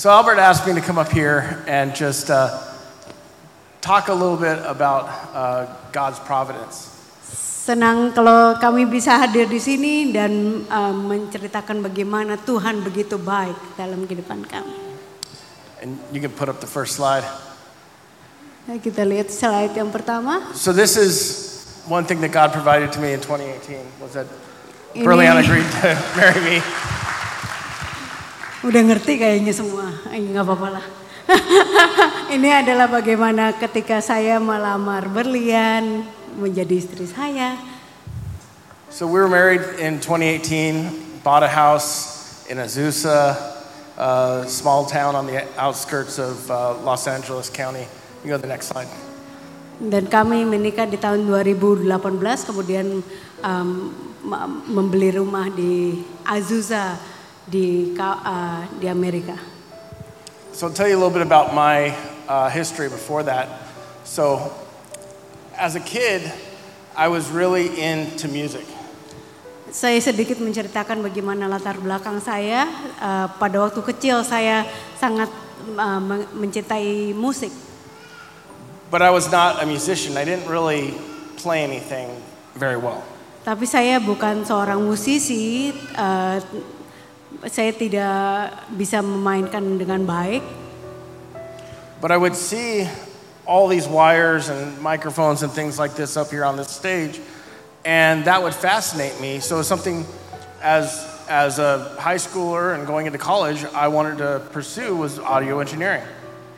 So Albert asked me to come up here and just uh, talk a little bit about uh, God's providence. Senang kalau kami bisa hadir di sini dan uh, menceritakan bagaimana Tuhan begitu baik dalam kehidupan kami. And you can put up the first slide. Nah, kita lihat slide yang pertama. So this is one thing that God provided to me in 2018 was that Berliana agreed to marry me. Udah ngerti kayaknya semua, Eh, nggak apa-apa lah. Ini adalah bagaimana ketika saya melamar Berlian menjadi istri saya. So we were married in 2018, bought a house in Azusa, a small town on the outskirts of uh, Los Angeles County. You go to the next slide. Dan kami menikah di tahun 2018, kemudian um, membeli rumah di Azusa di uh, di Amerika. So I'll tell you a little bit about my uh, history before that. So as a kid, I was really into music. Saya sedikit menceritakan bagaimana latar belakang saya. Uh, pada waktu kecil saya sangat uh, men- mencintai musik. But I was not a musician. I didn't really play anything very well. Tapi saya bukan seorang musisi. uh, saya tidak bisa memainkan dengan baik. But I would see all these wires and microphones and things like this up here on this stage, and that would fascinate me. So something as as a high schooler and going into college, I wanted to pursue was audio engineering.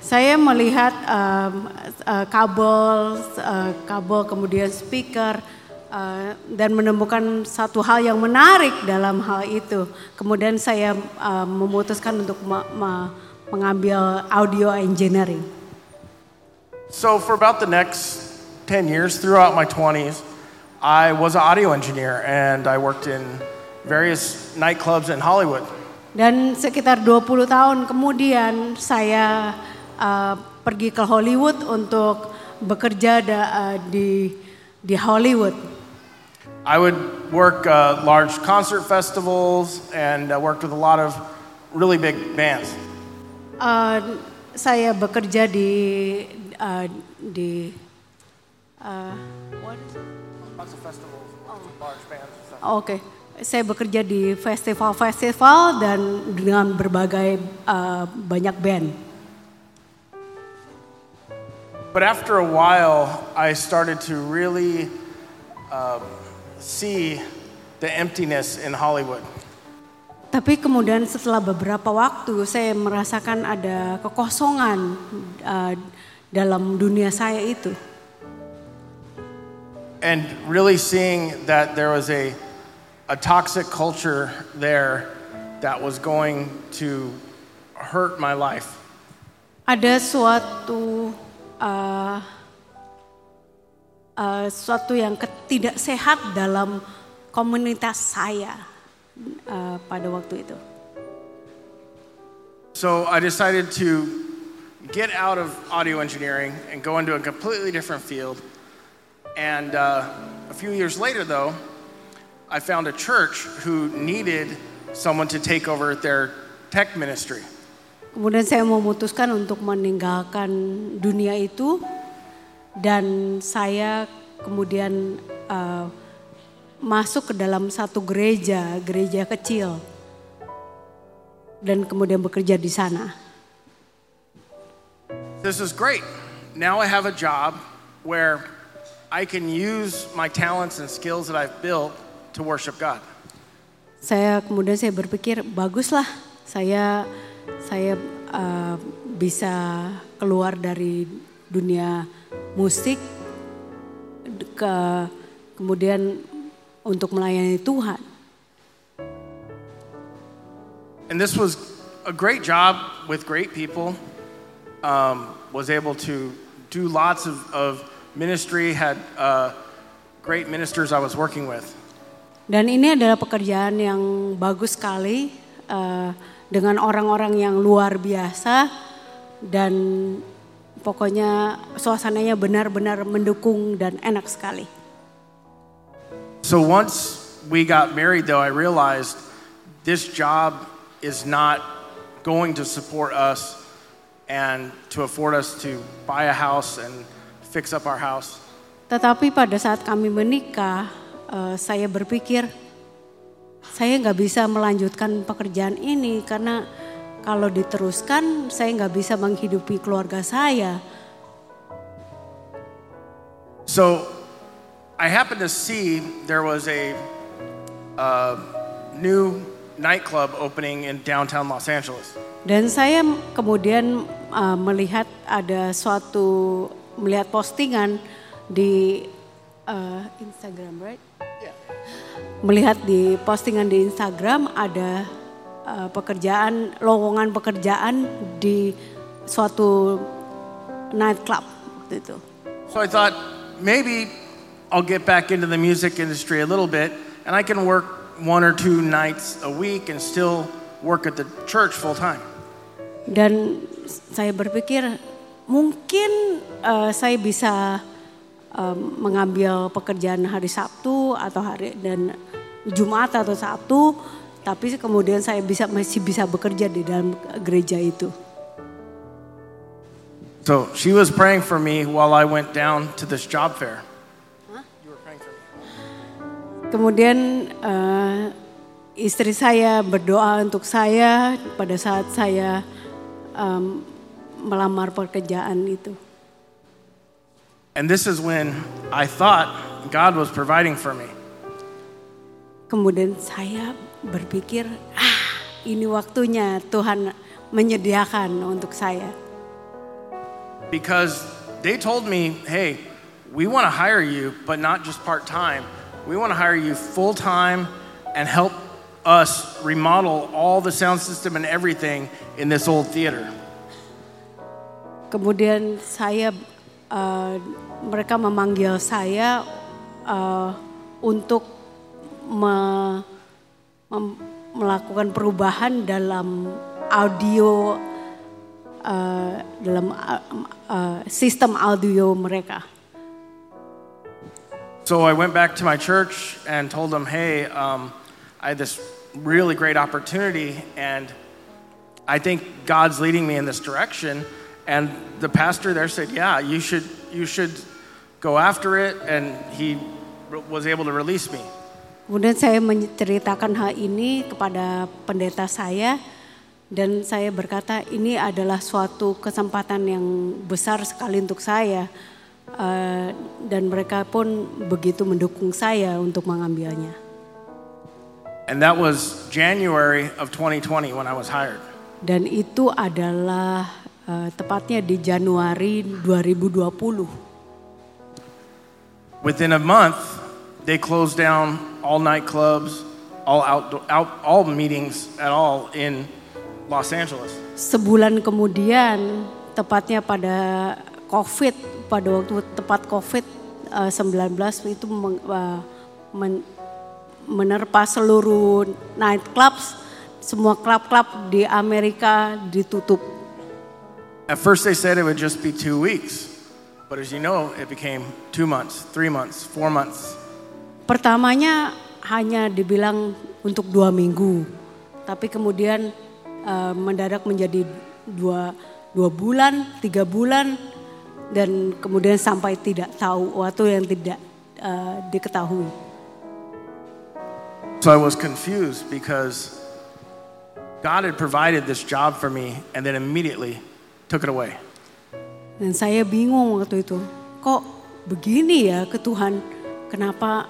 Saya melihat um, uh, kabel, uh, kabel kemudian speaker uh, dan menemukan satu hal yang menarik dalam hal itu. Kemudian saya uh, memutuskan untuk ma- ma- mengambil audio engineering. So for about the next 10 years throughout my 20s, I was an audio engineer and I worked in various nightclubs in Hollywood. Dan sekitar 20 tahun kemudian saya uh, pergi ke Hollywood untuk bekerja da- uh, di di Hollywood. I would work uh, large concert festivals and uh, worked with a lot of really big bands. Uh, saya bekerja di uh, di uh, what is it? Lots of festivals, of large bands. Oke, saya bekerja di festival-festival dan dengan berbagai uh, banyak band. But after a while, I started to really um, see the emptiness in Hollywood. Tapi kemudian setelah beberapa waktu saya merasakan ada kekosongan uh, dalam dunia saya itu. And really seeing that there was a, a toxic culture there that was going to hurt my life. Ada suatu uh, uh, suatu yang tidak sehat dalam komunitas saya uh, pada waktu itu. So I decided to get out of audio engineering and go into a completely different field. And uh, a few years later, though, I found a church who needed someone to take over their tech ministry. Kemudian saya memutuskan untuk meninggalkan dunia itu dan saya kemudian uh, masuk ke dalam satu gereja, gereja kecil dan kemudian bekerja di sana. This is great. Now I have a job where I can use my talents and skills that I've built to worship God. Saya kemudian saya berpikir baguslah saya saya uh, bisa keluar dari dunia musik ke kemudian untuk melayani Tuhan. And this was a great job with great people. Um, was able to do lots of, of ministry, had uh, great ministers I was working with. Dan ini adalah pekerjaan yang bagus sekali uh, dengan orang-orang yang luar biasa dan pokoknya suasananya benar-benar mendukung dan enak sekali. So once we got married, though, I realized this job is not going to support us and to afford us to buy a house and fix up our house. Tetapi pada saat kami menikah, uh, saya berpikir saya nggak bisa melanjutkan pekerjaan ini karena kalau diteruskan saya nggak bisa menghidupi keluarga saya. So I happened to see there was a uh, new nightclub opening in downtown Los Angeles. Dan saya kemudian uh, melihat ada suatu melihat postingan di uh, Instagram, right? Melihat di postingan di Instagram ada uh, pekerjaan lowongan pekerjaan di suatu nightclub waktu itu. So I thought maybe I'll get back into the music industry a little bit and I can work one or two nights a week and still work at the church full time. Dan saya berpikir mungkin uh, saya bisa um, mengambil pekerjaan hari Sabtu atau hari dan Jumat atau Sabtu, tapi kemudian saya bisa masih bisa bekerja di dalam gereja itu. So she was praying for me while I went down to this job fair. Kemudian uh, istri saya berdoa untuk saya pada saat saya um, melamar pekerjaan itu. And this is when I thought God was providing for me. Kemudian saya berpikir, ah ini waktunya Tuhan menyediakan untuk saya. Because they told me, hey, we want to hire you, but not just part time. We want to hire you full time and help us remodel all the sound system and everything in this old theater. Kemudian saya uh, mereka memanggil saya uh, untuk me, mem, melakukan perubahan dalam audio uh, dalam uh, sistem audio mereka. So I went back to my church and told them, "Hey, um, I had this really great opportunity, and I think God's leading me in this direction." And the pastor there said, "Yeah, you should you should go after it," and he was able to release me. Kemudian saya menceritakan hal ini kepada pendeta saya dan saya berkata ini adalah suatu kesempatan yang besar sekali untuk saya uh, dan mereka pun begitu mendukung saya untuk mengambilnya. And that was January of 2020 when I was hired. Dan itu adalah uh, tepatnya di Januari 2020. Within a month, they closed down all nightclubs, all outdoor, out, all meetings at all in Los Angeles. Sebulan kemudian, tepatnya pada COVID, pada waktu tepat COVID-19 uh, itu men, uh, men, menerpa seluruh nightclubs, semua klub-klub di Amerika ditutup. At first they said it would just be two weeks, but as you know, it became two months, three months, four months. Pertamanya hanya dibilang untuk dua minggu, tapi kemudian uh, mendadak menjadi dua, dua bulan, tiga bulan, dan kemudian sampai tidak tahu waktu yang tidak uh, diketahui. So I was confused because God had provided this job for me and then immediately took it away. Dan saya bingung waktu itu, kok begini ya ke Tuhan, kenapa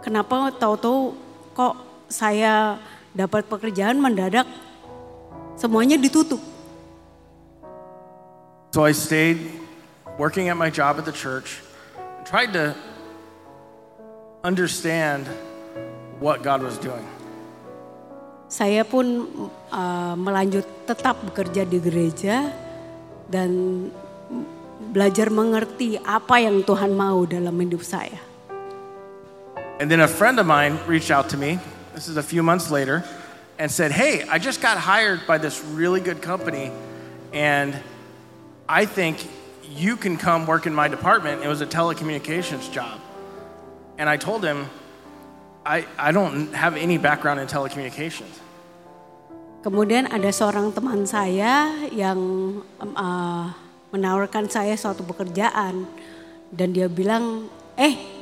Kenapa tahu-tahu kok saya dapat pekerjaan mendadak semuanya ditutup. So I stayed working at my job at the church, tried to understand what God was doing. Saya pun uh, melanjut tetap bekerja di gereja dan belajar mengerti apa yang Tuhan mau dalam hidup saya. And then a friend of mine reached out to me, this is a few months later, and said, Hey, I just got hired by this really good company, and I think you can come work in my department. It was a telecommunications job. And I told him, I, I don't have any background in telecommunications. Kemudian ada seorang teman saya yang uh, menawarkan saya suatu pekerjaan dan dia bilang, eh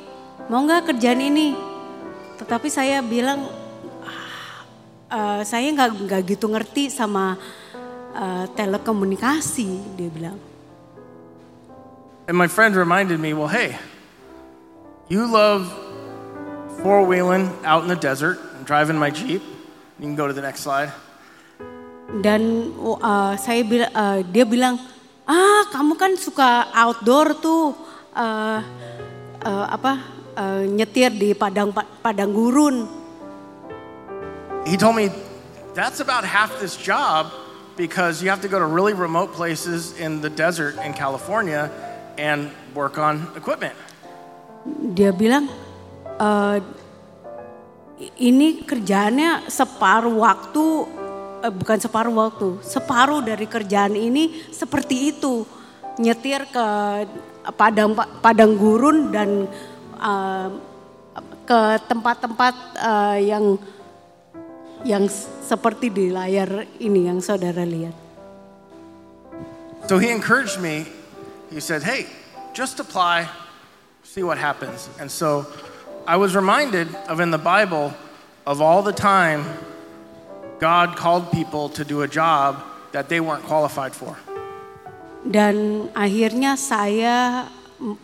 mau nggak kerjaan ini? Tetapi saya bilang, uh, saya nggak nggak gitu ngerti sama uh, telekomunikasi, dia bilang. And my friend reminded me, well, hey, you love four wheeling out in the desert, driving my Jeep. You can go to the next slide. Dan uh, saya bil uh, dia bilang, ah kamu kan suka outdoor tuh, uh, uh, apa uh, nyetir di padang padang gurun. He told me that's about half this job because you have to go to really remote places in the desert in California and work on equipment. Dia bilang, uh, ini kerjaannya separuh waktu eh, bukan separuh waktu, separuh dari kerjaan ini seperti itu. Nyetir ke padang padang gurun dan uh, ke tempat-tempat uh, yang yang seperti di layar ini yang saudara lihat. So he encouraged me. He said, "Hey, just apply, see what happens." And so I was reminded of in the Bible of all the time God called people to do a job that they weren't qualified for. Dan akhirnya saya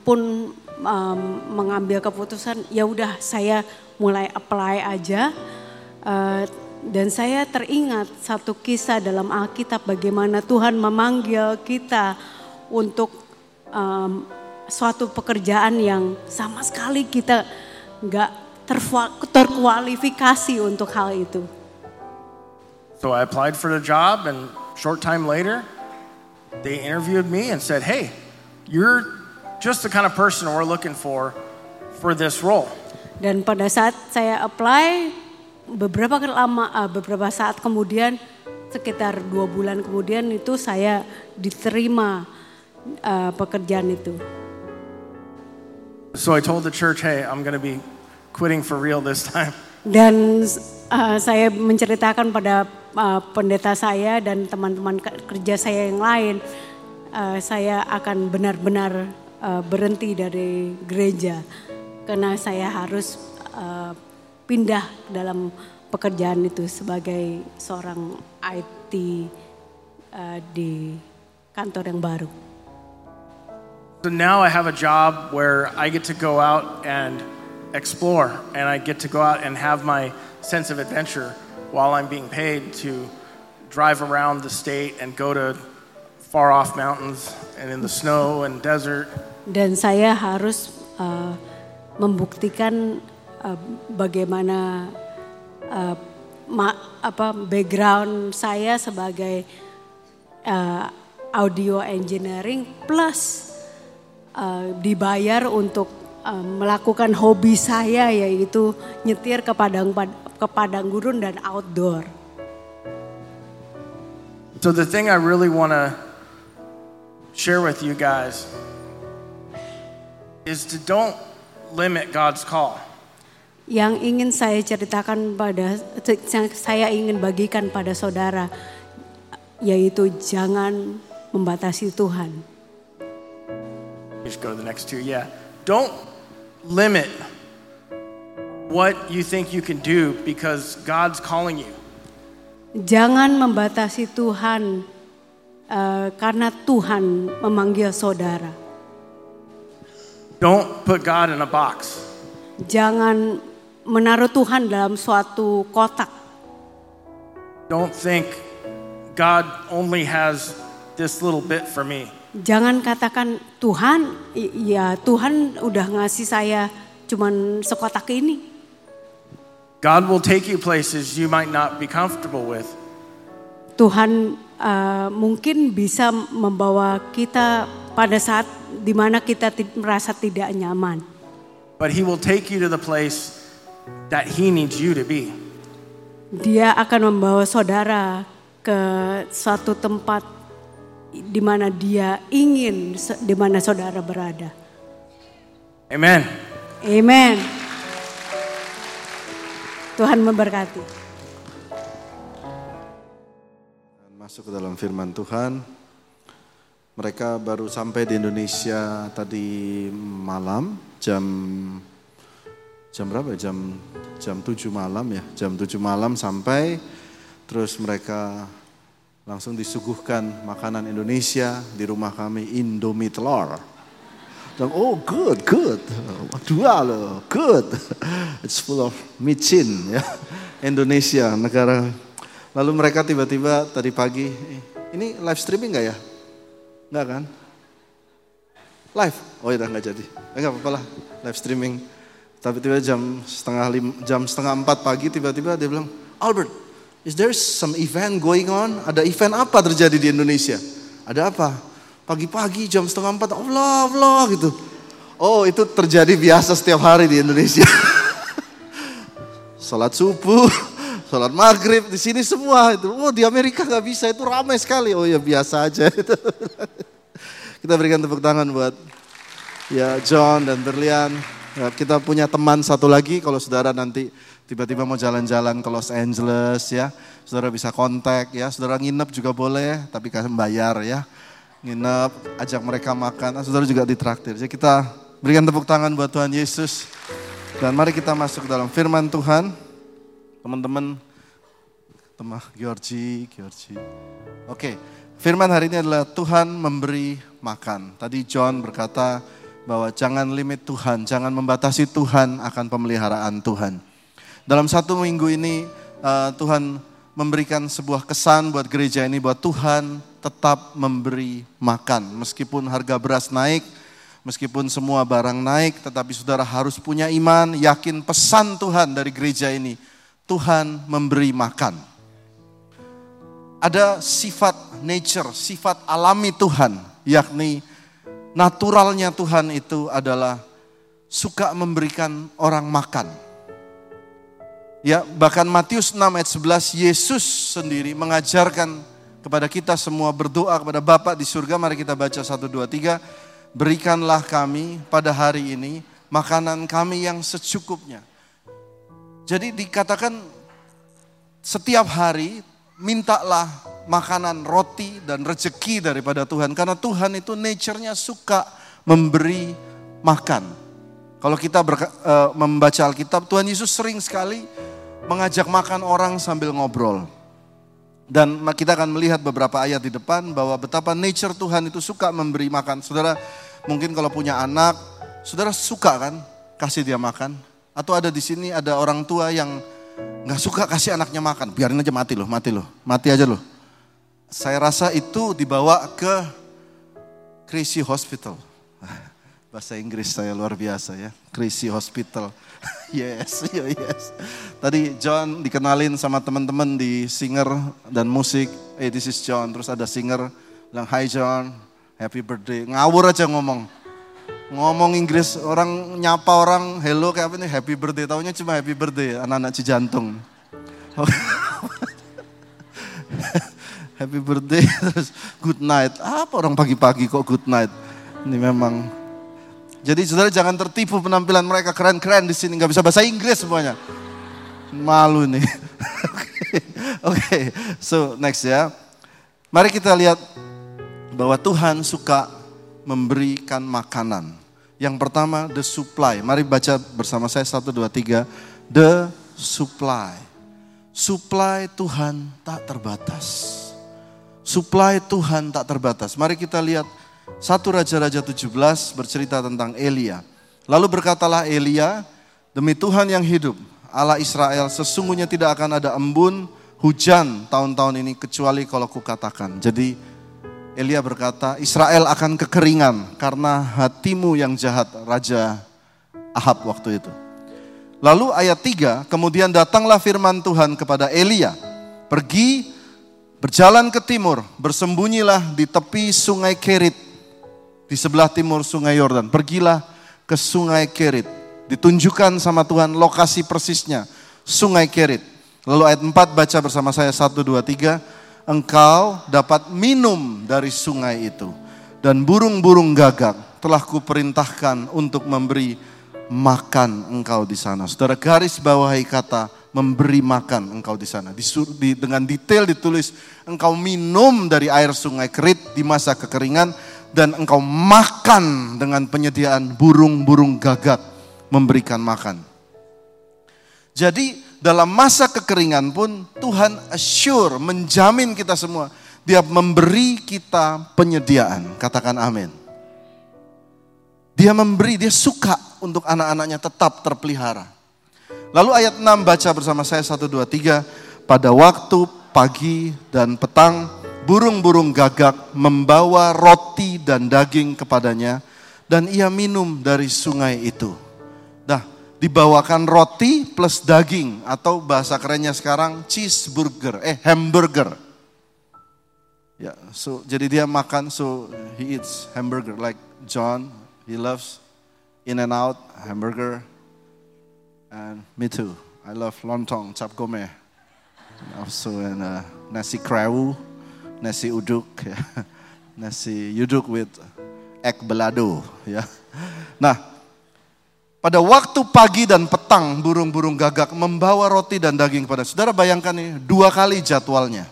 pun um, mengambil keputusan ya udah saya mulai apply aja uh, dan saya teringat satu kisah dalam Alkitab bagaimana Tuhan memanggil kita untuk um, suatu pekerjaan yang sama sekali kita nggak terkualifikasi untuk hal itu. So I applied for the job, and short time later, they interviewed me and said, "Hey, you're just the kind of person we're looking for for this role." Dan pada saat saya apply, beberapa lama, uh, beberapa saat kemudian, sekitar dua bulan kemudian itu saya diterima uh, pekerjaan itu. So I told the church, "Hey, I'm going to be quitting for real this time." Dan uh, saya menceritakan pada uh, pendeta saya dan teman-teman kerja saya yang lain, uh, saya akan benar-benar uh, berhenti dari gereja karena saya harus uh, pindah dalam pekerjaan itu sebagai seorang IT uh, di kantor yang baru. So now I have a job where I get to go out and explore and I get to go out and have my sense of adventure while I'm being paid to drive around the state and go to far off mountains and in the snow and desert. Dan saya harus uh, membuktikan uh, bagaimana uh, ma, apa background saya sebagai uh, audio engineering plus uh, dibayar untuk melakukan hobi saya yaitu nyetir ke padang ke padang gurun dan outdoor. So the thing I really want to share with you guys is to don't limit God's call. Yang ingin saya ceritakan pada saya ingin bagikan pada saudara yaitu jangan membatasi Tuhan. Just go to the next two. Yeah. Don't limit what you think you can do because God's calling you. Jangan membatasi Tuhan uh, karena Tuhan memanggil saudara. Don't put God in a box. Jangan menaruh Tuhan dalam suatu kotak. Don't think God only has this little bit for me. Jangan katakan Tuhan, ya Tuhan udah ngasih saya cuman sekotak ini. God will take you places you might not be comfortable with. Tuhan uh, mungkin bisa membawa kita pada saat di mana kita merasa tidak nyaman. But He will take you to the place that He needs you to be. Dia akan membawa saudara ke suatu tempat di mana dia ingin di mana saudara berada. Amen. Amen. Tuhan memberkati. Masuk ke dalam firman Tuhan. Mereka baru sampai di Indonesia tadi malam jam jam berapa ya? Jam jam 7 malam ya. Jam 7 malam sampai terus mereka langsung disuguhkan makanan Indonesia di rumah kami Indomie telur. Dan oh good, good. Dua loh, good. It's full of micin ya. Indonesia, negara. Lalu mereka tiba-tiba tadi pagi, ini live streaming nggak ya? Enggak kan? Live? Oh ya nggak jadi. Enggak apa-apa lah, live streaming. Tapi tiba jam setengah lima, jam setengah empat pagi tiba-tiba dia bilang, Albert, is there some event going on? Ada event apa terjadi di Indonesia? Ada apa? Pagi-pagi jam setengah empat, Allah, Allah gitu. Oh itu terjadi biasa setiap hari di Indonesia. Salat subuh, salat maghrib di sini semua itu. Oh di Amerika nggak bisa itu ramai sekali. Oh ya biasa aja. Kita berikan tepuk tangan buat ya John dan Berlian. Ya, kita punya teman satu lagi kalau saudara nanti tiba-tiba mau jalan-jalan ke Los Angeles ya, saudara bisa kontak ya, saudara nginep juga boleh, tapi kasih bayar ya. Nginep, ajak mereka makan, saudara juga ditraktir. Jadi kita berikan tepuk tangan buat Tuhan Yesus. Dan mari kita masuk dalam firman Tuhan. Teman-teman, teman Georgi, Georgi. Oke, firman hari ini adalah Tuhan memberi makan. Tadi John berkata, bahwa jangan limit Tuhan, jangan membatasi Tuhan akan pemeliharaan Tuhan. Dalam satu minggu ini uh, Tuhan memberikan sebuah kesan buat gereja ini bahwa Tuhan tetap memberi makan. Meskipun harga beras naik, meskipun semua barang naik, tetapi saudara harus punya iman, yakin pesan Tuhan dari gereja ini. Tuhan memberi makan. Ada sifat nature, sifat alami Tuhan, yakni naturalnya Tuhan itu adalah suka memberikan orang makan. Ya, bahkan Matius 6 ayat 11 Yesus sendiri mengajarkan kepada kita semua berdoa kepada Bapa di surga. Mari kita baca 1 2 3. Berikanlah kami pada hari ini makanan kami yang secukupnya. Jadi dikatakan setiap hari mintalah makanan roti dan rezeki daripada Tuhan. Karena Tuhan itu nature-nya suka memberi makan. Kalau kita berka, uh, membaca Alkitab, Tuhan Yesus sering sekali mengajak makan orang sambil ngobrol. Dan kita akan melihat beberapa ayat di depan bahwa betapa nature Tuhan itu suka memberi makan. Saudara mungkin kalau punya anak, saudara suka kan kasih dia makan? Atau ada di sini ada orang tua yang nggak suka kasih anaknya makan, biarin aja mati loh, mati loh, mati aja loh. Saya rasa itu dibawa ke Crazy Hospital. Bahasa Inggris saya luar biasa ya, Crazy Hospital. yes, yes. Tadi John dikenalin sama teman-teman di singer dan musik. Hey, this is John. Terus ada singer bilang, Hi John, happy birthday. Ngawur aja ngomong. Ngomong Inggris, orang nyapa orang, hello kayak apa nih, happy birthday. Taunya cuma happy birthday, anak-anak Cijantung. happy birthday, terus good night. Apa orang pagi-pagi kok good night? Ini memang. Jadi saudara jangan tertipu penampilan mereka keren-keren di sini, nggak bisa bahasa Inggris semuanya. Malu nih. Oke, okay. so next ya. Mari kita lihat bahwa Tuhan suka memberikan makanan. Yang pertama, the supply. Mari baca bersama saya, satu, dua, tiga. The supply. Supply Tuhan tak terbatas. Supply Tuhan tak terbatas. Mari kita lihat satu Raja-Raja 17 bercerita tentang Elia. Lalu berkatalah Elia, demi Tuhan yang hidup, Allah Israel, sesungguhnya tidak akan ada embun, hujan tahun-tahun ini kecuali kalau kukatakan. Jadi Elia berkata, Israel akan kekeringan karena hatimu yang jahat, Raja Ahab waktu itu. Lalu ayat 3, kemudian datanglah firman Tuhan kepada Elia, pergi Berjalan ke timur, bersembunyilah di tepi sungai Kerit, di sebelah timur sungai Yordan. Pergilah ke sungai Kerit. Ditunjukkan sama Tuhan lokasi persisnya, sungai Kerit. Lalu ayat 4 baca bersama saya 1, 2, 3. Engkau dapat minum dari sungai itu. Dan burung-burung gagak telah kuperintahkan untuk memberi makan engkau di sana. Saudara garis bawahi kata memberi makan engkau di sana. Disur, di, dengan detail ditulis, engkau minum dari air sungai Kerit di masa kekeringan, dan engkau makan dengan penyediaan burung-burung gagak memberikan makan. Jadi dalam masa kekeringan pun Tuhan assure, menjamin kita semua. Dia memberi kita penyediaan. Katakan amin. Dia memberi, dia suka untuk anak-anaknya tetap terpelihara. Lalu ayat 6 baca bersama saya 1, 2, 3. Pada waktu pagi dan petang burung-burung gagak membawa roti dan daging kepadanya dan ia minum dari sungai itu. Dibawakan roti plus daging atau bahasa kerennya sekarang cheeseburger, eh hamburger. Ya, so jadi dia makan so he eats hamburger like John, he loves in and out hamburger and me too. I love lontong, cap gome. Also and uh, nasi krawu, nasi uduk ya. Nasi uduk with egg belado ya. Nah, pada waktu pagi dan petang burung-burung gagak membawa roti dan daging kepada saudara bayangkan ini dua kali jadwalnya.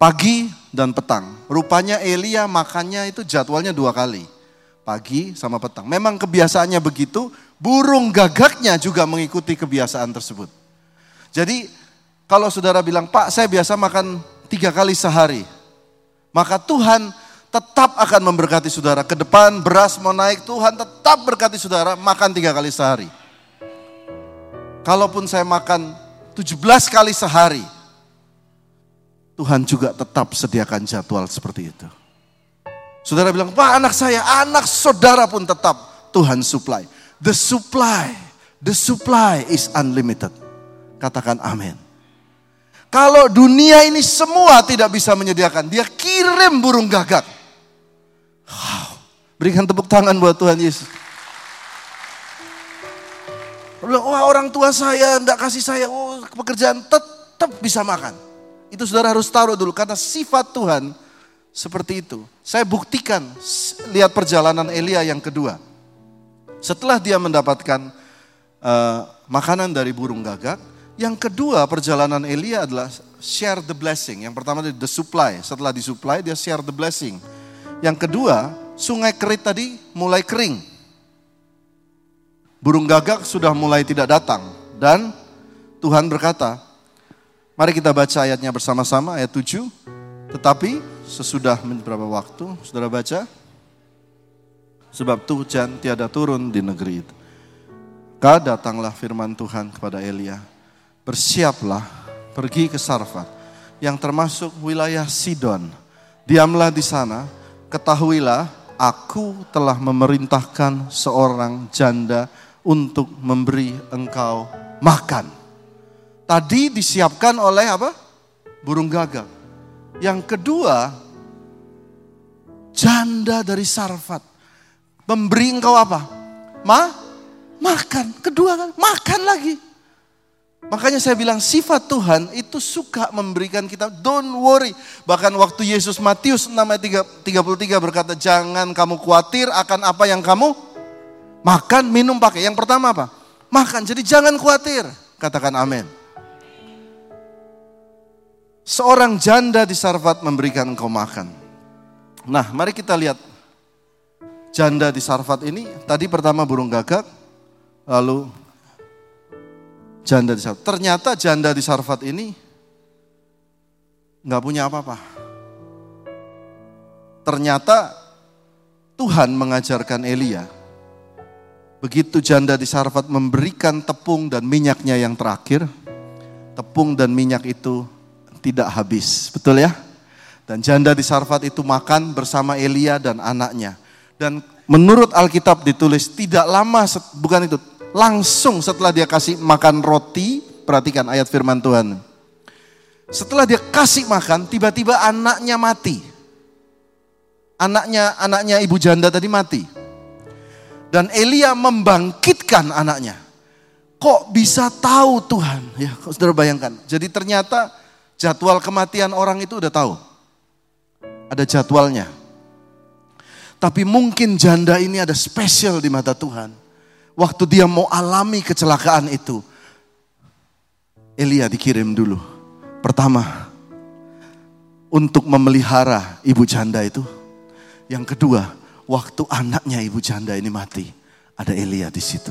Pagi dan petang. Rupanya Elia makannya itu jadwalnya dua kali. Pagi sama petang. Memang kebiasaannya begitu, burung gagaknya juga mengikuti kebiasaan tersebut. Jadi kalau saudara bilang, Pak saya biasa makan tiga kali sehari. Maka Tuhan tetap akan memberkati saudara. Ke depan beras mau naik, Tuhan tetap berkati saudara makan tiga kali sehari. Kalaupun saya makan 17 kali sehari, Tuhan juga tetap sediakan jadwal seperti itu. Saudara bilang, Pak anak saya, anak saudara pun tetap Tuhan supply. The supply, the supply is unlimited. Katakan amin. Kalau dunia ini semua tidak bisa menyediakan, dia kirim burung gagak. Wow. Berikan tepuk tangan buat Tuhan Yesus. Wah orang tua saya tidak kasih saya oh, pekerjaan tetap bisa makan. Itu saudara harus taruh dulu karena sifat Tuhan seperti itu. Saya buktikan lihat perjalanan Elia yang kedua. Setelah dia mendapatkan uh, makanan dari burung gagak, yang kedua perjalanan Elia adalah share the blessing. Yang pertama the supply, setelah disupply dia share the blessing. Yang kedua, sungai Kerit tadi mulai kering. Burung gagak sudah mulai tidak datang. Dan Tuhan berkata, mari kita baca ayatnya bersama-sama, ayat 7. Tetapi sesudah beberapa waktu, saudara baca, sebab hujan tiada turun di negeri itu. Ka datanglah firman Tuhan kepada Elia, bersiaplah pergi ke Sarfat yang termasuk wilayah Sidon. Diamlah di sana, ketahuilah aku telah memerintahkan seorang janda untuk memberi engkau makan. Tadi disiapkan oleh apa? Burung gagak. Yang kedua, janda dari Sarfat. Memberi engkau apa? Ma? Makan. Kedua kan, makan lagi. Makanya saya bilang sifat Tuhan itu suka memberikan kita don't worry. Bahkan waktu Yesus Matius 6 ayat 33 berkata jangan kamu khawatir akan apa yang kamu makan, minum, pakai. Yang pertama apa? Makan. Jadi jangan khawatir. Katakan amin. Seorang janda di Sarfat memberikan engkau makan. Nah mari kita lihat janda di Sarfat ini. Tadi pertama burung gagak, lalu janda di Sarfat. Ternyata janda di Sarfat ini nggak punya apa-apa. Ternyata Tuhan mengajarkan Elia. Begitu janda di Sarfat memberikan tepung dan minyaknya yang terakhir, tepung dan minyak itu tidak habis. Betul ya? Dan janda di Sarfat itu makan bersama Elia dan anaknya. Dan menurut Alkitab ditulis tidak lama, bukan itu, langsung setelah dia kasih makan roti, perhatikan ayat firman Tuhan. Setelah dia kasih makan, tiba-tiba anaknya mati. Anaknya anaknya ibu janda tadi mati. Dan Elia membangkitkan anaknya. Kok bisa tahu Tuhan? Ya, saudara bayangkan. Jadi ternyata jadwal kematian orang itu udah tahu. Ada jadwalnya. Tapi mungkin janda ini ada spesial di mata Tuhan waktu dia mau alami kecelakaan itu, Elia dikirim dulu. Pertama, untuk memelihara ibu janda itu. Yang kedua, waktu anaknya ibu janda ini mati, ada Elia di situ.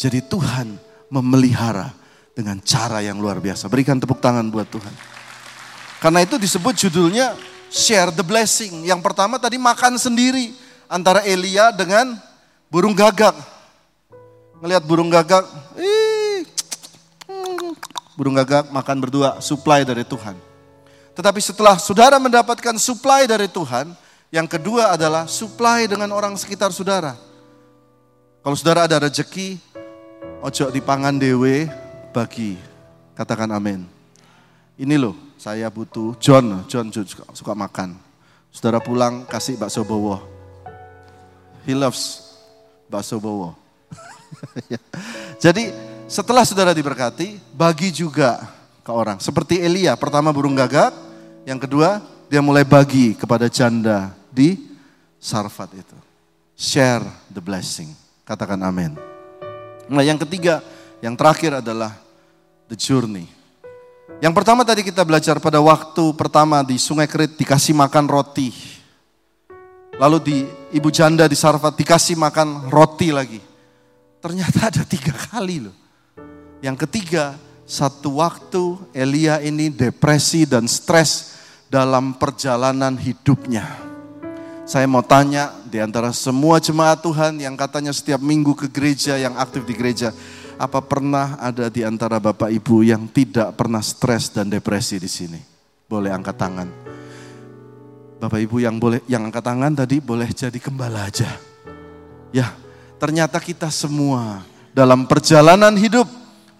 Jadi Tuhan memelihara dengan cara yang luar biasa. Berikan tepuk tangan buat Tuhan. Karena itu disebut judulnya share the blessing. Yang pertama tadi makan sendiri antara Elia dengan burung gagak. Ngelihat burung gagak, ih, burung gagak makan berdua, supply dari Tuhan. Tetapi setelah saudara mendapatkan supply dari Tuhan, yang kedua adalah supply dengan orang sekitar saudara. Kalau saudara ada rezeki, ojo dipangan dewe, bagi. Katakan amin. Ini loh, saya butuh John, John suka, suka makan. Saudara pulang kasih bakso bowo. He loves bakso bowo. Jadi setelah saudara diberkati, bagi juga ke orang. Seperti Elia, pertama burung gagak, yang kedua dia mulai bagi kepada janda di Sarfat itu. Share the blessing. Katakan amin. Nah yang ketiga, yang terakhir adalah the journey. Yang pertama tadi kita belajar pada waktu pertama di Sungai Kerit dikasih makan roti. Lalu di ibu janda di Sarfat dikasih makan roti lagi. Ternyata ada tiga kali loh. Yang ketiga, satu waktu Elia ini depresi dan stres dalam perjalanan hidupnya. Saya mau tanya di antara semua jemaat Tuhan yang katanya setiap minggu ke gereja, yang aktif di gereja, apa pernah ada di antara Bapak Ibu yang tidak pernah stres dan depresi di sini? Boleh angkat tangan. Bapak Ibu yang boleh yang angkat tangan tadi boleh jadi gembala aja. Ya, ternyata kita semua dalam perjalanan hidup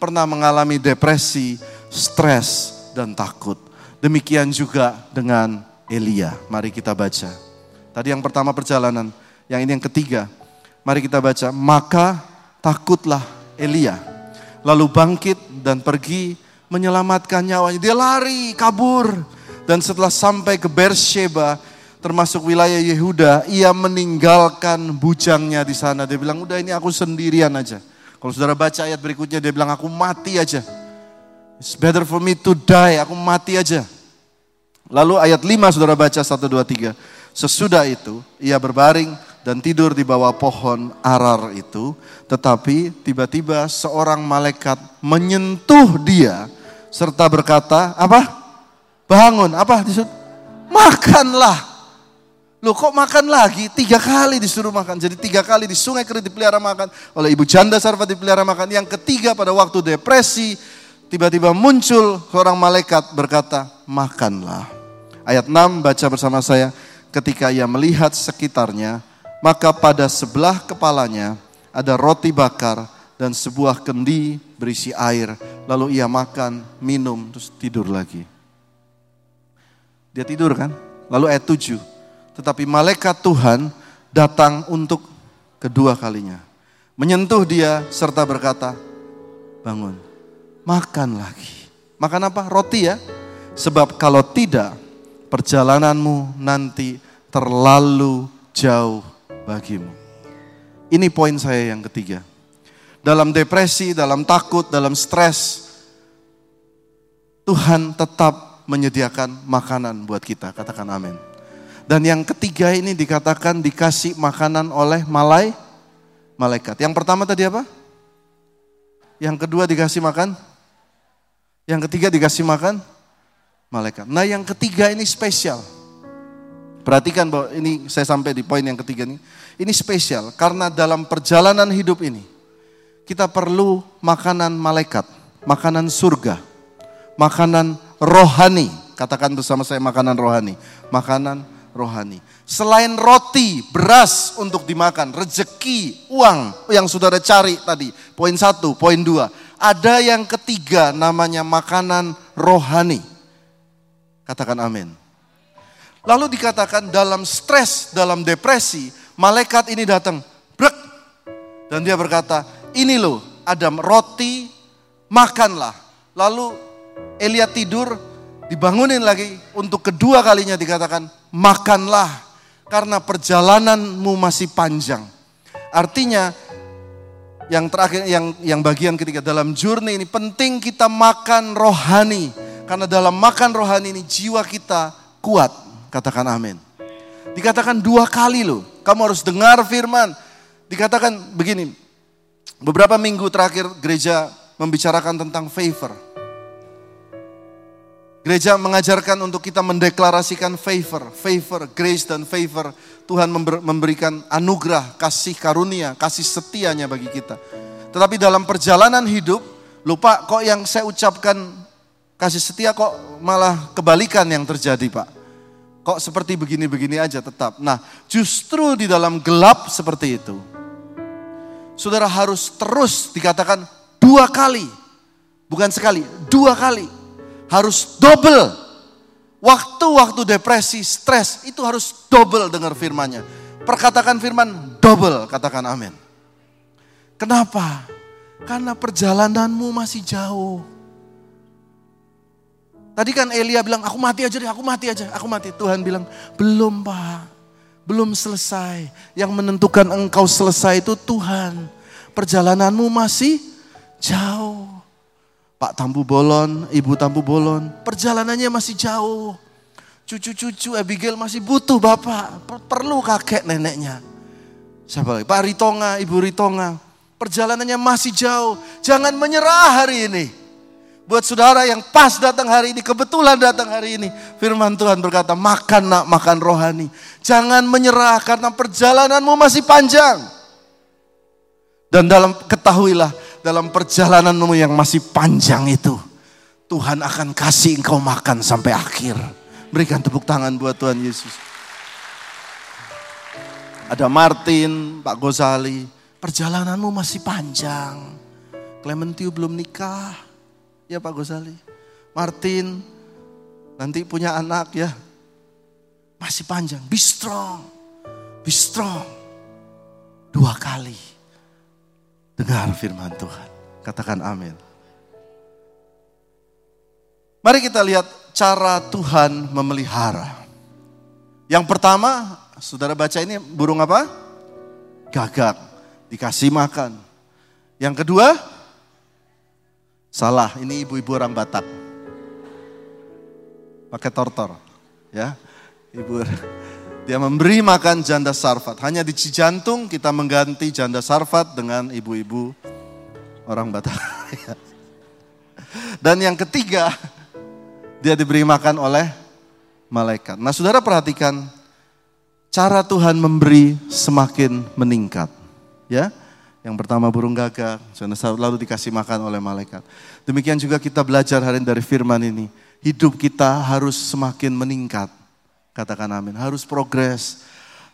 pernah mengalami depresi, stres, dan takut. Demikian juga dengan Elia. Mari kita baca. Tadi yang pertama perjalanan, yang ini yang ketiga. Mari kita baca, maka takutlah Elia. Lalu bangkit dan pergi menyelamatkan nyawanya. Dia lari, kabur. Dan setelah sampai ke Bersheba, termasuk wilayah Yehuda, ia meninggalkan bujangnya di sana. Dia bilang, udah ini aku sendirian aja. Kalau saudara baca ayat berikutnya, dia bilang, aku mati aja. It's better for me to die, aku mati aja. Lalu ayat 5 saudara baca 1, 2, 3. Sesudah itu ia berbaring dan tidur di bawah pohon arar itu. Tetapi tiba-tiba seorang malaikat menyentuh dia serta berkata, apa? Bangun, apa? Makanlah. Loh kok makan lagi? Tiga kali disuruh makan. Jadi tiga kali di sungai kerit dipelihara makan. Oleh ibu janda sarfa dipelihara makan. Yang ketiga pada waktu depresi. Tiba-tiba muncul seorang malaikat berkata, makanlah. Ayat 6 baca bersama saya ketika ia melihat sekitarnya, maka pada sebelah kepalanya ada roti bakar dan sebuah kendi berisi air. Lalu ia makan, minum, terus tidur lagi. Dia tidur kan? Lalu ayat 7. Tetapi malaikat Tuhan datang untuk kedua kalinya. Menyentuh dia serta berkata, bangun, makan lagi. Makan apa? Roti ya. Sebab kalau tidak, perjalananmu nanti terlalu jauh bagimu. Ini poin saya yang ketiga. Dalam depresi, dalam takut, dalam stres, Tuhan tetap menyediakan makanan buat kita. Katakan amin. Dan yang ketiga ini dikatakan dikasih makanan oleh malai, malaikat. Yang pertama tadi apa? Yang kedua dikasih makan? Yang ketiga dikasih makan? malaikat. Nah yang ketiga ini spesial. Perhatikan bahwa ini saya sampai di poin yang ketiga ini. Ini spesial karena dalam perjalanan hidup ini kita perlu makanan malaikat, makanan surga, makanan rohani. Katakan bersama saya makanan rohani, makanan rohani. Selain roti, beras untuk dimakan, rezeki, uang yang saudara cari tadi. Poin satu, poin dua. Ada yang ketiga namanya makanan rohani. Katakan amin. Lalu dikatakan dalam stres, dalam depresi, malaikat ini datang. Brek. Dan dia berkata, ini loh ada roti, makanlah. Lalu Elia tidur, dibangunin lagi. Untuk kedua kalinya dikatakan, makanlah. Karena perjalananmu masih panjang. Artinya yang terakhir yang yang bagian ketiga dalam journey ini penting kita makan rohani karena dalam makan rohani ini jiwa kita kuat katakan amin dikatakan dua kali loh kamu harus dengar firman dikatakan begini beberapa minggu terakhir gereja membicarakan tentang favor Gereja mengajarkan untuk kita mendeklarasikan favor, favor, grace dan favor. Tuhan memberikan anugerah, kasih karunia, kasih setianya bagi kita. Tetapi dalam perjalanan hidup, lupa kok yang saya ucapkan kasih setia kok malah kebalikan yang terjadi Pak. Kok seperti begini-begini aja tetap. Nah justru di dalam gelap seperti itu. Saudara harus terus dikatakan dua kali. Bukan sekali, dua kali harus double. Waktu-waktu depresi, stres, itu harus double dengar firmannya. Perkatakan firman double, katakan amin. Kenapa? Karena perjalananmu masih jauh. Tadi kan Elia bilang, aku mati aja deh, aku mati aja, aku mati. Tuhan bilang, belum pak, belum selesai. Yang menentukan engkau selesai itu Tuhan. Perjalananmu masih jauh. Pak Tampu Bolon, Ibu Tampu Bolon, perjalanannya masih jauh. Cucu-cucu Abigail masih butuh Bapak, perlu kakek neneknya. Siapa lagi? Pak Ritonga, Ibu Ritonga, perjalanannya masih jauh. Jangan menyerah hari ini. Buat saudara yang pas datang hari ini, kebetulan datang hari ini. Firman Tuhan berkata, makan nak, makan rohani. Jangan menyerah karena perjalananmu masih panjang. Dan dalam ketahuilah, dalam perjalananmu yang masih panjang itu, Tuhan akan kasih engkau makan sampai akhir. Berikan tepuk tangan buat Tuhan Yesus. Ada Martin, Pak Gozali, perjalananmu masih panjang. Clementiu belum nikah, ya Pak Gozali. Martin, nanti punya anak ya. Masih panjang, be strong, be strong. Dua kali Dengar firman Tuhan. Katakan amin. Mari kita lihat cara Tuhan memelihara. Yang pertama, saudara baca ini burung apa? Gagak, dikasih makan. Yang kedua, salah, ini ibu-ibu orang Batak. Pakai tortor, ya. Ibu dia memberi makan janda sarfat. Hanya di Cijantung kita mengganti janda sarfat dengan ibu-ibu orang Batak. Dan yang ketiga, dia diberi makan oleh malaikat. Nah saudara perhatikan, cara Tuhan memberi semakin meningkat. Ya, yang pertama burung gagak, lalu dikasih makan oleh malaikat. Demikian juga kita belajar hari ini dari firman ini. Hidup kita harus semakin meningkat. Katakan amin. Harus progres.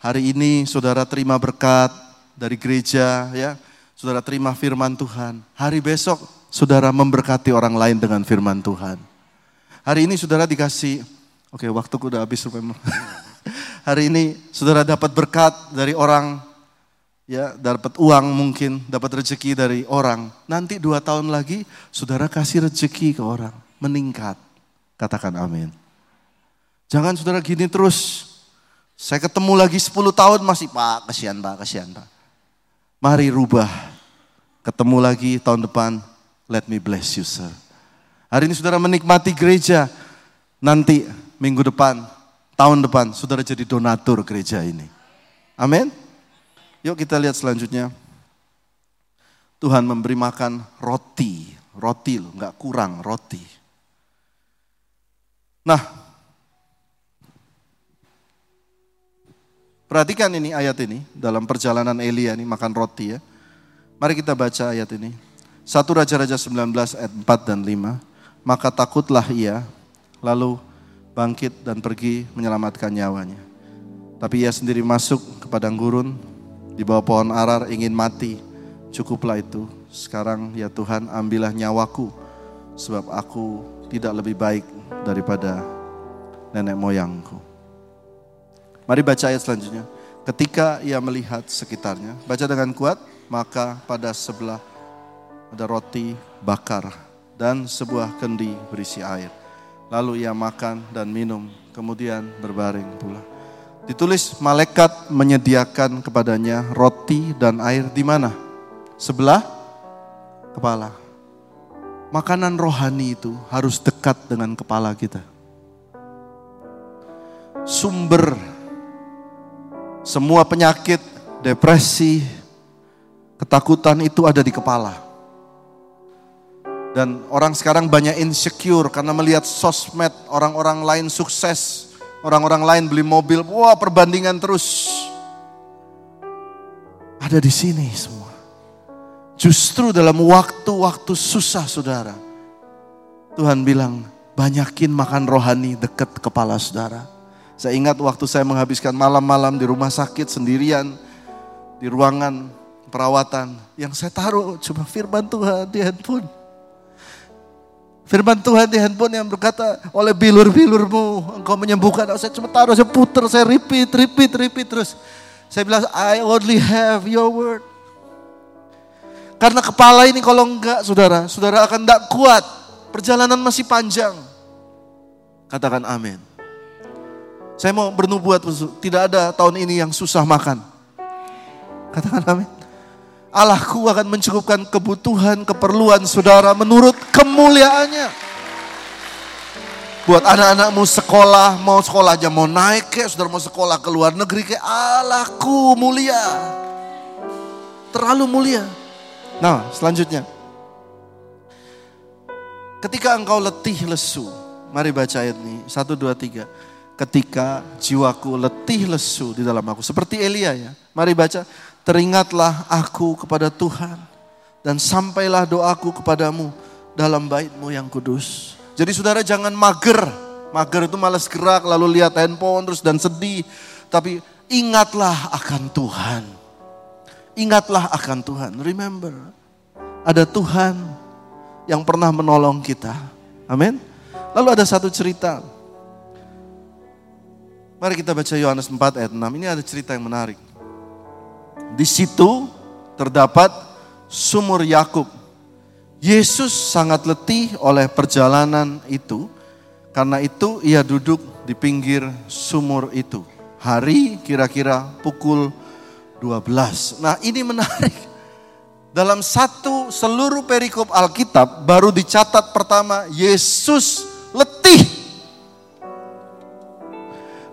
Hari ini saudara terima berkat dari gereja ya. Saudara terima firman Tuhan. Hari besok saudara memberkati orang lain dengan firman Tuhan. Hari ini saudara dikasih, oke waktuku udah habis. Hari ini saudara dapat berkat dari orang, ya dapat uang mungkin, dapat rezeki dari orang. Nanti dua tahun lagi saudara kasih rezeki ke orang, meningkat. Katakan amin. Jangan saudara gini terus. Saya ketemu lagi 10 tahun masih Pak, kasihan Pak, kasihan Pak. Mari rubah. Ketemu lagi tahun depan, let me bless you sir. Hari ini saudara menikmati gereja, nanti minggu depan, tahun depan, saudara jadi donatur gereja ini. Amin. Yuk kita lihat selanjutnya. Tuhan memberi makan roti, roti loh, nggak kurang roti. Nah, Perhatikan ini ayat ini dalam perjalanan Elia ini makan roti ya. Mari kita baca ayat ini. Satu Raja-Raja 19 ayat 4 dan 5. Maka takutlah ia lalu bangkit dan pergi menyelamatkan nyawanya. Tapi ia sendiri masuk ke padang gurun di bawah pohon arar ingin mati. Cukuplah itu. Sekarang ya Tuhan ambillah nyawaku sebab aku tidak lebih baik daripada nenek moyangku. Mari baca ayat selanjutnya. Ketika ia melihat sekitarnya, baca dengan kuat, maka pada sebelah ada roti bakar dan sebuah kendi berisi air. Lalu ia makan dan minum, kemudian berbaring pula. Ditulis malaikat menyediakan kepadanya roti dan air di mana? sebelah kepala. Makanan rohani itu harus dekat dengan kepala kita. Sumber semua penyakit, depresi, ketakutan itu ada di kepala. Dan orang sekarang banyak insecure karena melihat sosmed orang-orang lain sukses, orang-orang lain beli mobil, wah perbandingan terus. Ada di sini semua. Justru dalam waktu-waktu susah saudara, Tuhan bilang banyakin makan rohani dekat kepala saudara. Saya ingat waktu saya menghabiskan malam-malam di rumah sakit sendirian, di ruangan perawatan, yang saya taruh cuma firman Tuhan di handphone. Firman Tuhan di handphone yang berkata, oleh bilur-bilurmu engkau menyembuhkan. Saya cuma taruh, saya puter, saya repeat, repeat, repeat terus. Saya bilang, I only have your word. Karena kepala ini kalau enggak saudara, saudara akan enggak kuat. Perjalanan masih panjang. Katakan amin. Saya mau bernubuat, tidak ada tahun ini yang susah makan. Katakan amin. Allahku akan mencukupkan kebutuhan, keperluan saudara menurut kemuliaannya. Buat anak-anakmu sekolah, mau sekolah aja mau naik kayak, saudara mau sekolah ke luar negeri kayak Allahku mulia. Terlalu mulia. Nah, selanjutnya. Ketika engkau letih lesu, mari baca ayat ini. Satu, dua, tiga. Ketika jiwaku letih lesu di dalam aku. Seperti Elia ya. Mari baca. Teringatlah aku kepada Tuhan. Dan sampailah doaku kepadamu dalam baitmu yang kudus. Jadi saudara jangan mager. Mager itu malas gerak lalu lihat handphone terus dan sedih. Tapi ingatlah akan Tuhan Ingatlah akan Tuhan. Remember, ada Tuhan yang pernah menolong kita. Amin. Lalu ada satu cerita. Mari kita baca Yohanes 4 ayat 6. Ini ada cerita yang menarik. Di situ terdapat sumur Yakub. Yesus sangat letih oleh perjalanan itu. Karena itu ia duduk di pinggir sumur itu. Hari kira-kira pukul 12. Nah ini menarik. Dalam satu seluruh perikop Alkitab baru dicatat pertama Yesus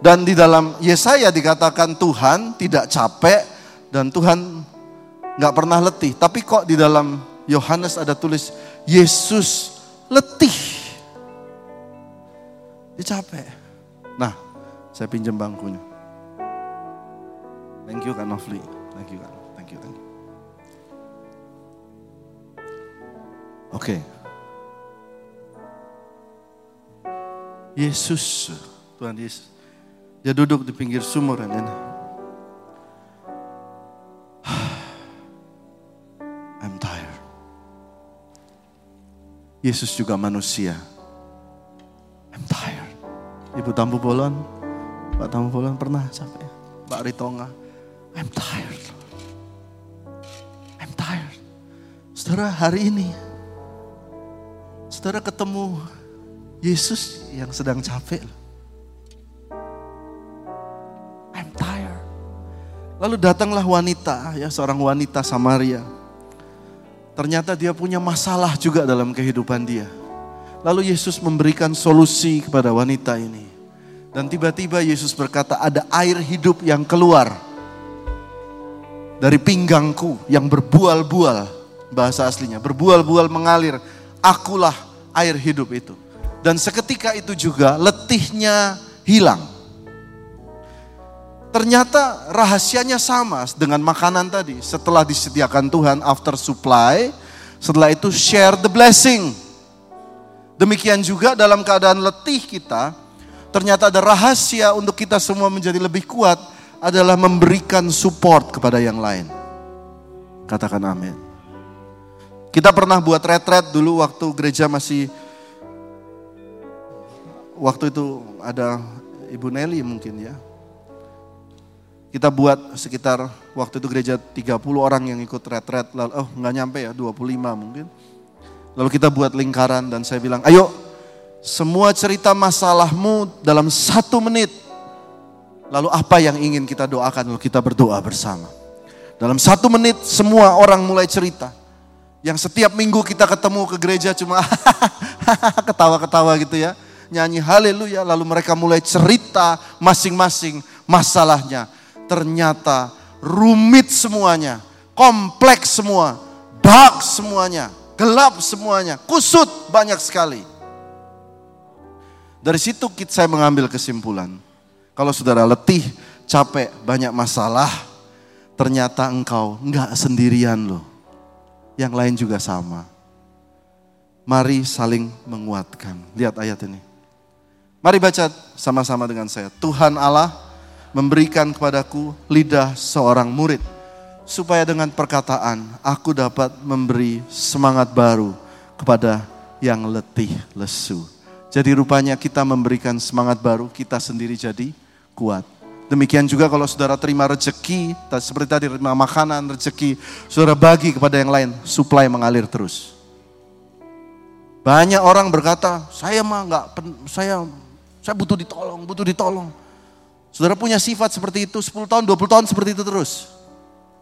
Dan di dalam Yesaya dikatakan Tuhan tidak capek dan Tuhan nggak pernah letih. Tapi kok di dalam Yohanes ada tulis Yesus letih. Dia capek. Nah, saya pinjam bangkunya. Thank you Kak Novli. Thank you Kak. Thank you, thank you. Oke. Okay. Yesus, Tuhan Yesus. Dia duduk di pinggir sumur dan ini. I'm tired. Yesus juga manusia. I'm tired. Ibu Tampu Bolon, Pak Tampu Bolon pernah capek? Pak Ritonga, I'm tired. I'm tired. Saudara hari ini, saudara ketemu Yesus yang sedang capek. I'm Lalu datanglah wanita, ya seorang wanita Samaria. Ternyata dia punya masalah juga dalam kehidupan dia. Lalu Yesus memberikan solusi kepada wanita ini. Dan tiba-tiba Yesus berkata ada air hidup yang keluar dari pinggangku yang berbual-bual, bahasa aslinya, berbual-bual mengalir, akulah air hidup itu. Dan seketika itu juga letihnya hilang. Ternyata rahasianya sama dengan makanan tadi. Setelah disediakan Tuhan after supply, setelah itu share the blessing. Demikian juga dalam keadaan letih kita, ternyata ada rahasia untuk kita semua menjadi lebih kuat adalah memberikan support kepada yang lain. Katakan amin. Kita pernah buat retret dulu waktu gereja masih waktu itu ada Ibu Nelly mungkin ya. Kita buat sekitar waktu itu gereja 30 orang yang ikut retret lalu oh nggak nyampe ya 25 mungkin. Lalu kita buat lingkaran dan saya bilang, "Ayo semua cerita masalahmu dalam satu menit Lalu apa yang ingin kita doakan? Lalu kita berdoa bersama. Dalam satu menit semua orang mulai cerita. Yang setiap minggu kita ketemu ke gereja cuma ketawa-ketawa gitu ya. Nyanyi haleluya lalu mereka mulai cerita masing-masing masalahnya. Ternyata rumit semuanya, kompleks semua, dark semuanya, gelap semuanya, kusut banyak sekali. Dari situ saya mengambil kesimpulan. Kalau saudara letih, capek, banyak masalah, ternyata engkau enggak sendirian loh. Yang lain juga sama. Mari saling menguatkan. Lihat ayat ini. Mari baca sama-sama dengan saya. Tuhan Allah memberikan kepadaku lidah seorang murid supaya dengan perkataan aku dapat memberi semangat baru kepada yang letih lesu. Jadi rupanya kita memberikan semangat baru, kita sendiri jadi kuat. Demikian juga kalau saudara terima rezeki, seperti tadi terima makanan, rezeki, saudara bagi kepada yang lain, supply mengalir terus. Banyak orang berkata, saya mah nggak, saya saya butuh ditolong, butuh ditolong. Saudara punya sifat seperti itu 10 tahun, 20 tahun seperti itu terus.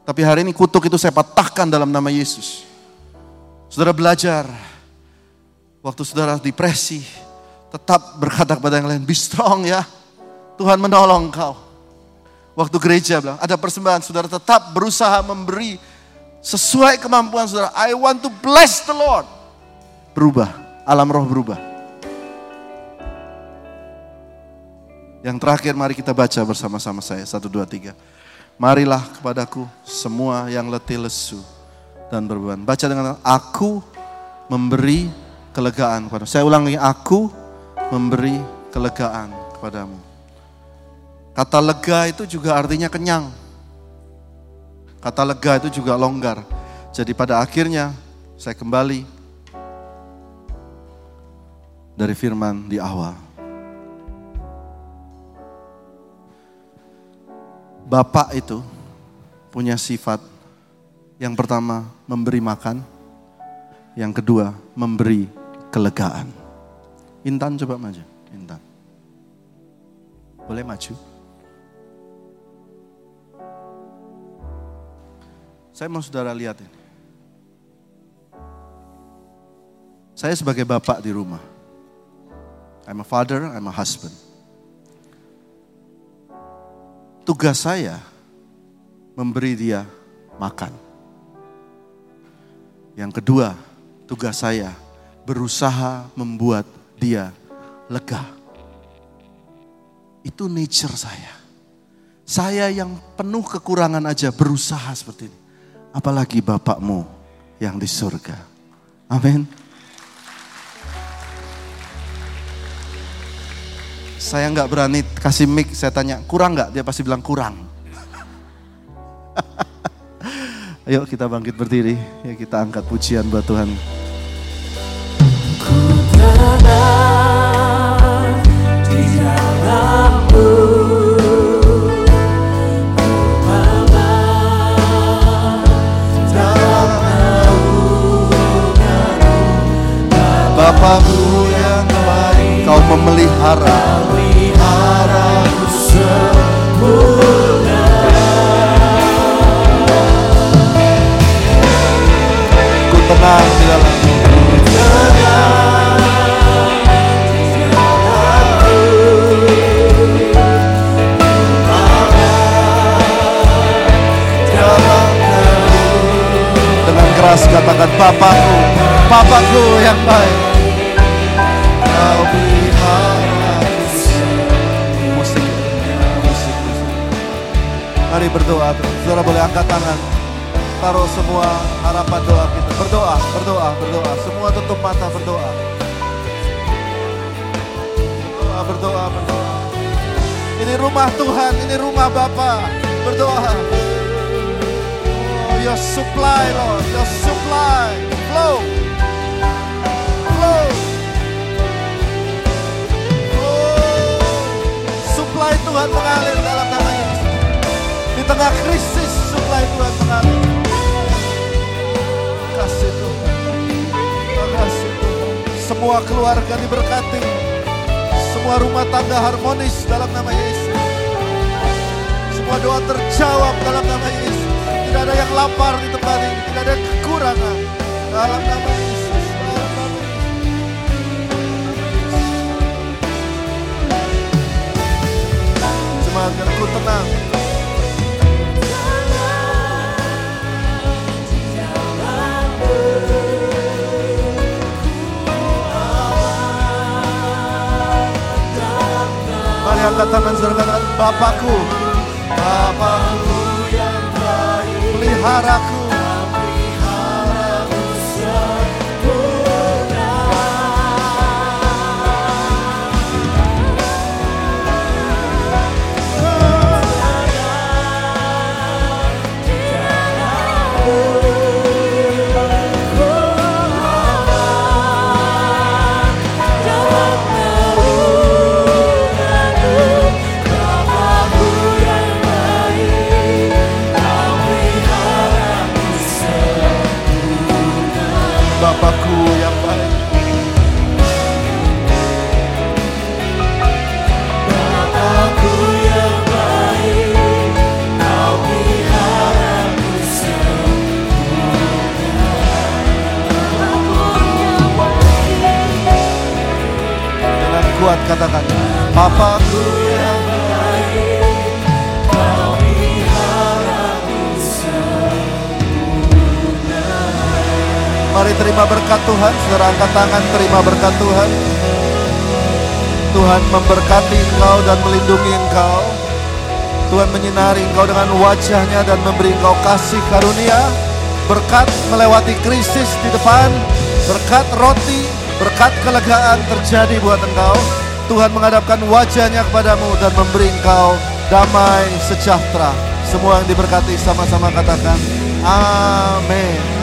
Tapi hari ini kutuk itu saya patahkan dalam nama Yesus. Saudara belajar, waktu saudara depresi, tetap berkata kepada yang lain, be strong ya. Tuhan menolong kau. Waktu gereja bilang, ada persembahan, saudara tetap berusaha memberi sesuai kemampuan saudara. I want to bless the Lord. Berubah, alam roh berubah. Yang terakhir mari kita baca bersama-sama saya. Satu, dua, tiga. Marilah kepadaku semua yang letih lesu dan berbeban. Baca dengan aku memberi kelegaan kepada. Saya ulangi, aku memberi kelegaan kepadamu. Kata lega itu juga artinya kenyang. Kata lega itu juga longgar. Jadi pada akhirnya saya kembali dari firman di awal. Bapak itu punya sifat yang pertama memberi makan, yang kedua memberi kelegaan. Intan coba maju. Intan. Boleh maju? Saya mau saudara lihat ini. Saya sebagai bapak di rumah. I'm a father, I'm a husband. Tugas saya memberi dia makan. Yang kedua, tugas saya berusaha membuat dia lega. Itu nature saya. Saya yang penuh kekurangan aja berusaha seperti ini. Apalagi Bapakmu yang di surga. Amin. Saya nggak berani kasih mic, saya tanya, kurang nggak? Dia pasti bilang kurang. Ayo kita bangkit berdiri, ya kita angkat pujian buat Tuhan. Bapakku baik Kau memelihara. Memeliharaku sempurna Ku tenang di dalam Dengan keras katakan Bapakku Bapakku yang baik Mari berdoa. Saudara boleh angkat tangan. Taruh semua harapan doa kita. Berdoa, berdoa, berdoa. Semua tutup mata berdoa. Berdoa, berdoa, berdoa. Ini rumah Tuhan, ini rumah Bapa. Berdoa. Oh, your supply, Lord. Your supply. Flow. Flow. supply Tuhan mengalir dalam tengah krisis supply Tuhan mengalir. Kasih Tuhan. Kasih Tuhan. Semua keluarga diberkati. Semua rumah tangga harmonis dalam nama Yesus. Semua doa terjawab dalam nama Yesus. Tidak ada lapar di tempat ini, tidak ada kekurangan. Dalam nama Yesus. Semakin aku tenang, angkat tangan saudara katakan Bapakku. Bapakku yang baik Peliharaku katakan peliharaku Mari terima berkat Tuhan, saudara angkat tangan terima berkat Tuhan. Tuhan memberkati engkau dan melindungi engkau. Tuhan menyinari engkau dengan wajahnya dan memberi engkau kasih karunia. Berkat melewati krisis di depan, berkat roti, berkat kelegaan terjadi buat engkau. Tuhan menghadapkan wajahnya kepadamu dan memberi engkau damai sejahtera. Semua yang diberkati sama-sama katakan, Amin.